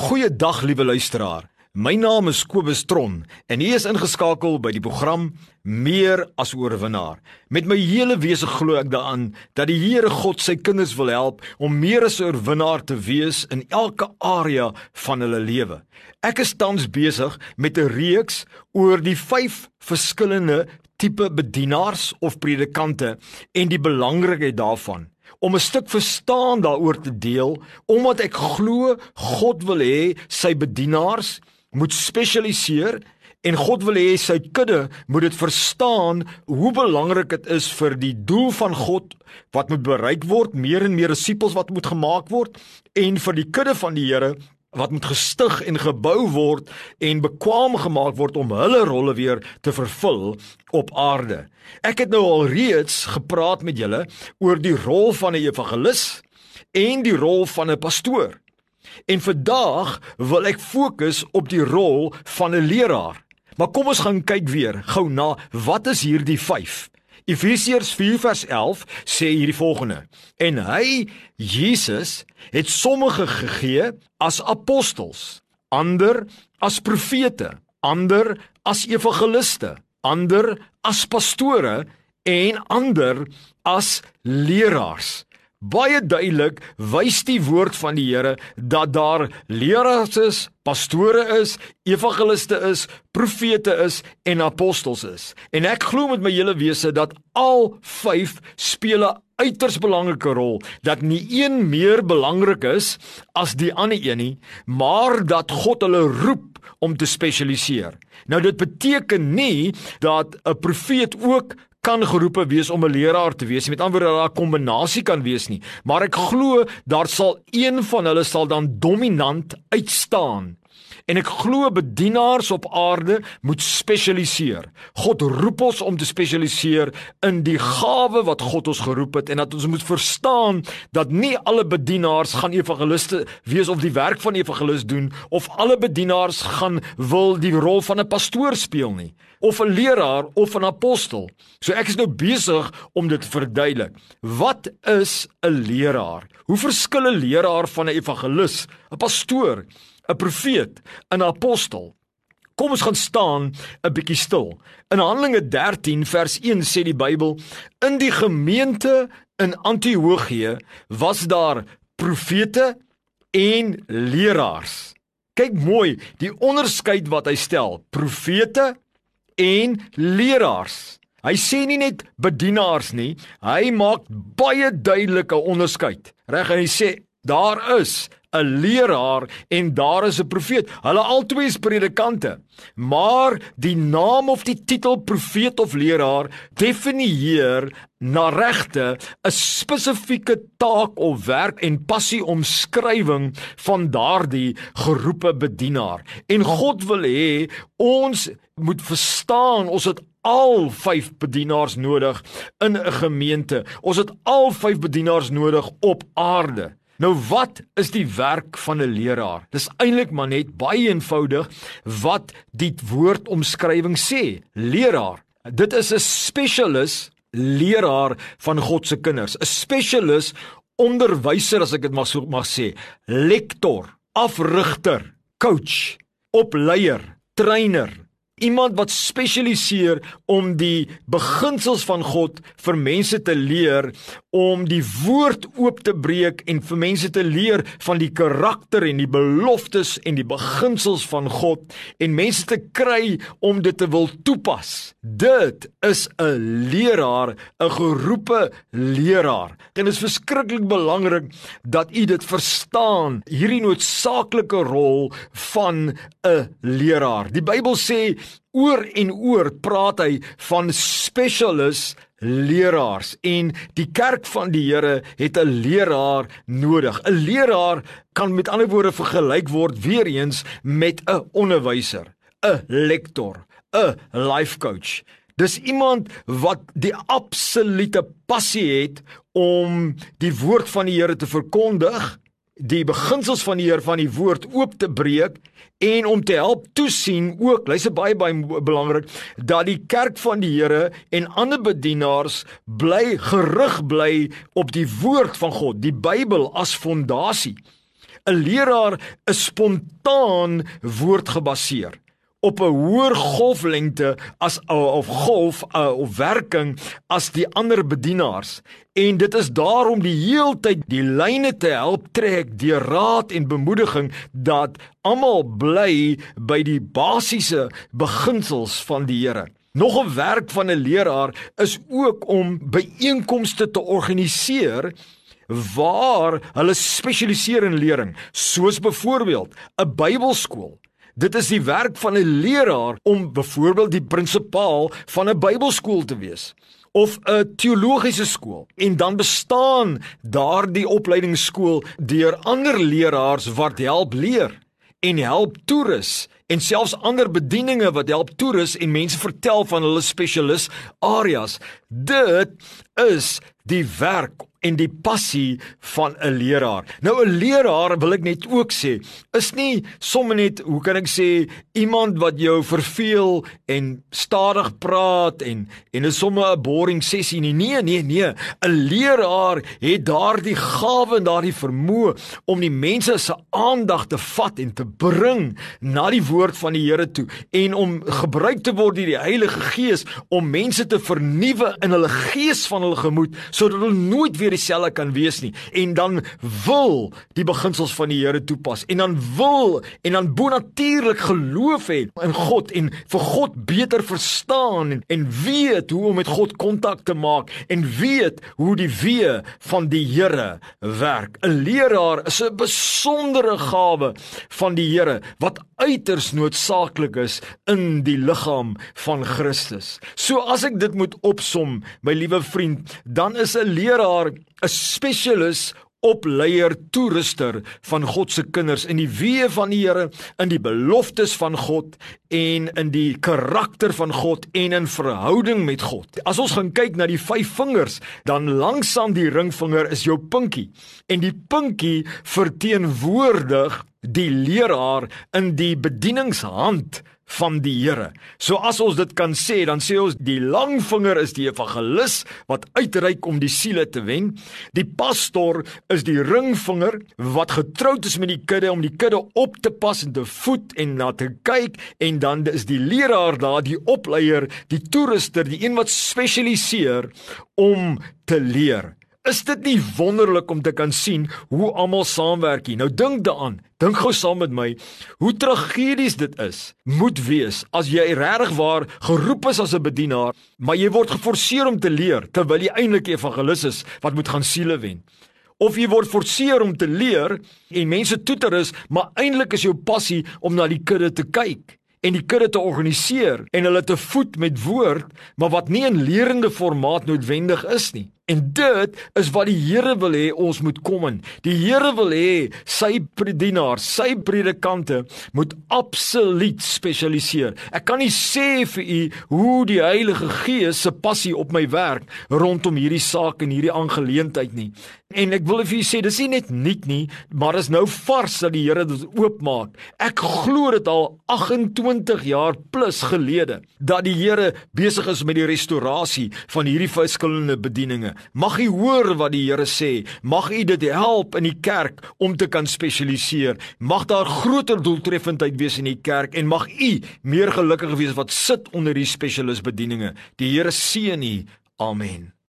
Goeiedag liewe luisteraar. My naam is Kobus Tron en u is ingeskakel by die program Meer as oorwinnaar. Met my hele wese glo ek daaraan dat die Here God sy kinders wil help om meer as 'n oorwinnaar te wees in elke area van hulle lewe. Ek is tans besig met 'n reeks oor die 5 verskillende tipe bedienaars of predikante en die belangrikheid daarvan om 'n stuk verstaan daaroor te deel omdat ek glo God wil hê sy bedienaars moet spesialiseer en God wil hê sy kudde moet dit verstaan hoe belangrik dit is vir die doel van God wat moet bereik word meer en meer disippels wat moet gemaak word en vir die kudde van die Here wat moet gestig en gebou word en bekwam gemaak word om hulle rolle weer te vervul op aarde. Ek het nou al reeds gepraat met julle oor die rol van 'n evangelis en die rol van 'n pastoor. En vandag wil ek fokus op die rol van 'n leraar. Maar kom ons gaan kyk weer gou na wat is hierdie 5? Efesiërs 4:11 sê hierdie volgende: En hy Jesus het sommige gegee as apostels, ander as profete, ander as evangeliste, ander as pastore en ander as leraars. Baie duidelik wys die woord van die Here dat daar leraars is, pastore is, evangeliste is, profete is en apostels is. En ek glo met my hele wese dat al 5 speel 'n uiters belangrike rol, dat nie een meer belangrik is as die ander een nie, maar dat God hulle roep om te spesialiseer. Nou dit beteken nie dat 'n profeet ook kan geroepe wees om 'n leraar te wees. Met ander woorde, daar 'n kombinasie kan wees nie, maar ek glo daar sal een van hulle sal dan dominant uitstaan. En ek glo bedienaars op aarde moet spesialiseer. God roep ons om te spesialiseer in die gawe wat God ons geroep het en dat ons moet verstaan dat nie alle bedienaars gaan evangeliste wees of die werk van evangelis doen of alle bedienaars gaan wil die rol van 'n pastoor speel nie of 'n leraar of 'n apostel. So ek is nou besig om dit te verduidelik. Wat is 'n leraar? Hoe verskil 'n leraar van 'n evangelis, 'n pastoor? 'n profeet, 'n apostel. Kom ons gaan staan 'n bietjie stil. In Handelinge 13 vers 1 sê die Bybel: In die gemeente in Antiochië was daar profete en leraars. Kyk mooi die onderskeid wat hy stel: profete en leraars. Hy sê nie net bedienaars nie, hy maak baie duidelike onderskeid. Reg en hy sê daar is 'n leraar en daar is 'n profeet. Hulle albei is predikante. Maar die naam of die titel profeet of leraar definieer na regte 'n spesifieke taak of werk en passie omskrywing van daardie geroepe bedienaar. En God wil hê ons moet verstaan ons het al 5 bedienaars nodig in 'n gemeente. Ons het al 5 bedienaars nodig op aarde. Nou wat is die werk van 'n leraar? Dis eintlik maar net baie eenvoudig wat die woordomskrywing sê. Leraar. Dit is 'n spesialis leraar van God se kinders, 'n spesialis onderwyser as ek dit mag so mag sê, lektor, afrigter, coach, opleier, trainer, iemand wat spesialiseer om die beginsels van God vir mense te leer om die woord oop te breek en vir mense te leer van die karakter en die beloftes en die beginsels van God en mense te kry om dit te wil toepas. Dit is 'n leraar, 'n geroepe leraar. En dit is verskriklik belangrik dat u dit verstaan, hierdie noodsaaklike rol van 'n leraar. Die Bybel sê oor en oor praat hy van specialist leraars en die kerk van die Here het 'n leraar nodig. 'n Leraar kan met ander woorde vergelyk word weer eens met 'n onderwyser, 'n lektor, 'n life coach. Dis iemand wat die absolute passie het om die woord van die Here te verkondig die beginsels van die Heer van die woord oop te breek en om te help toesien ook, luister baie baie belangrik, dat die kerk van die Here en ander bedienaars bly gerig bly op die woord van God, die Bybel as fondasie. 'n Leraar is spontaan woordgebaseer op 'n hoër golflengte as of golf uh, of werking as die ander bedienaars en dit is daarom die heeltyd die lyne te help trek deur raad en bemoediging dat almal bly by die basiese beginsels van die Here. Nog 'n werk van 'n leraar is ook om byeenkomste te organiseer waar hulle spesialiseer in lering, soos byvoorbeeld 'n Bybelskool Dit is die werk van 'n leraar om byvoorbeeld die prinsipaal van 'n Bybelskool te wees of 'n teologiese skool. En dan bestaan daardie opleidingsskool deur ander leraars wat help leer en help toerus en selfs ander bedieninge wat help toerus en mense vertel van hulle spesialis areas. Dit is die werk en die passie van 'n leraar. Nou 'n leraar wil ek net ook sê, is nie sommer net, hoe kan ek sê, iemand wat jou verveel en stadig praat en en is sommer 'n boring sessie nie. Nee, nee, nee. 'n Leraar het daardie gawe en daardie vermoë om die mense se aandag te vat en te bring na die woord van die Here toe en om gebruik te word deur die Heilige Gees om mense te vernuwe in hulle gees van hulle gemoed sodat hulle nooit weer dieselfde kan wees nie. En dan wil die beginsels van die Here toepas. En dan wil en dan bonatuurlik geloof hê in God en vir God beter verstaan en, en weet hoe om met God kontak te maak en weet hoe die wee van die Here werk. 'n leraar is 'n besondere gawe van die Here wat uiters noodsaaklik is in die liggaam van Christus. So as ek dit moet opsom, my liewe vriend, dan is 'n leraar 'n spesialis opleier toeruster van God se kinders in die weë van die Here, in die beloftes van God en in die karakter van God en in verhouding met God. As ons gaan kyk na die vyf vingers, dan langsaan die ringvinger is jou pinkie en die pinkie verteenwoordig die leraar in die bedieningshand van die Here. So as ons dit kan sê, dan sê ons die lang vinger is die evangelis wat uitreik om die siele te wen. Die pastor is die ringvinger wat getroud is met die kudde om die kudde op te pas en te voed en na te kyk en dan is die leraar daar, die opleier, die toerister, die een wat spesialiseer om te leer. Is dit nie wonderlik om te kan sien hoe almal saamwerk nie? Nou dink daaraan. Dink gou saam met my hoe tragedies dit is. Moet wees as jy regtig waar geroep is as 'n bedienaar, maar jy word geforseer om te leer terwyl jy eintlik evangelis is wat moet gaan siele wen. Of jy word geforseer om te leer en mense toe te rus, maar eintlik is jou passie om na die kudde te kyk en die kudde te organiseer en hulle te voed met woord, maar wat nie in lerende formaat noodwendig is nie. En dit is wat die Here wil hê ons moet kom in. Die Here wil hê sy predienaars, sy predikante moet absoluut spesialiseer. Ek kan nie sê vir u hoe die Heilige Gees se passie op my werk rondom hierdie saak en hierdie aangeleentheid nie. En ek wil vir u sê dis nie net nuut nie, maar is nou vars dat die Here dit oopmaak. Ek glo dit al 28 jaar plus gelede dat die Here besig is met die restaurasie van hierdie verskillende bedieninge. Mag u hoor wat die Here sê. Mag u dit help in die kerk om te kan spesialiseer. Mag daar groter doeltreffendheid wees in die kerk en mag u meer gelukkig wees wat sit onder die spesialisbedieninge. Die Here seën u. Amen.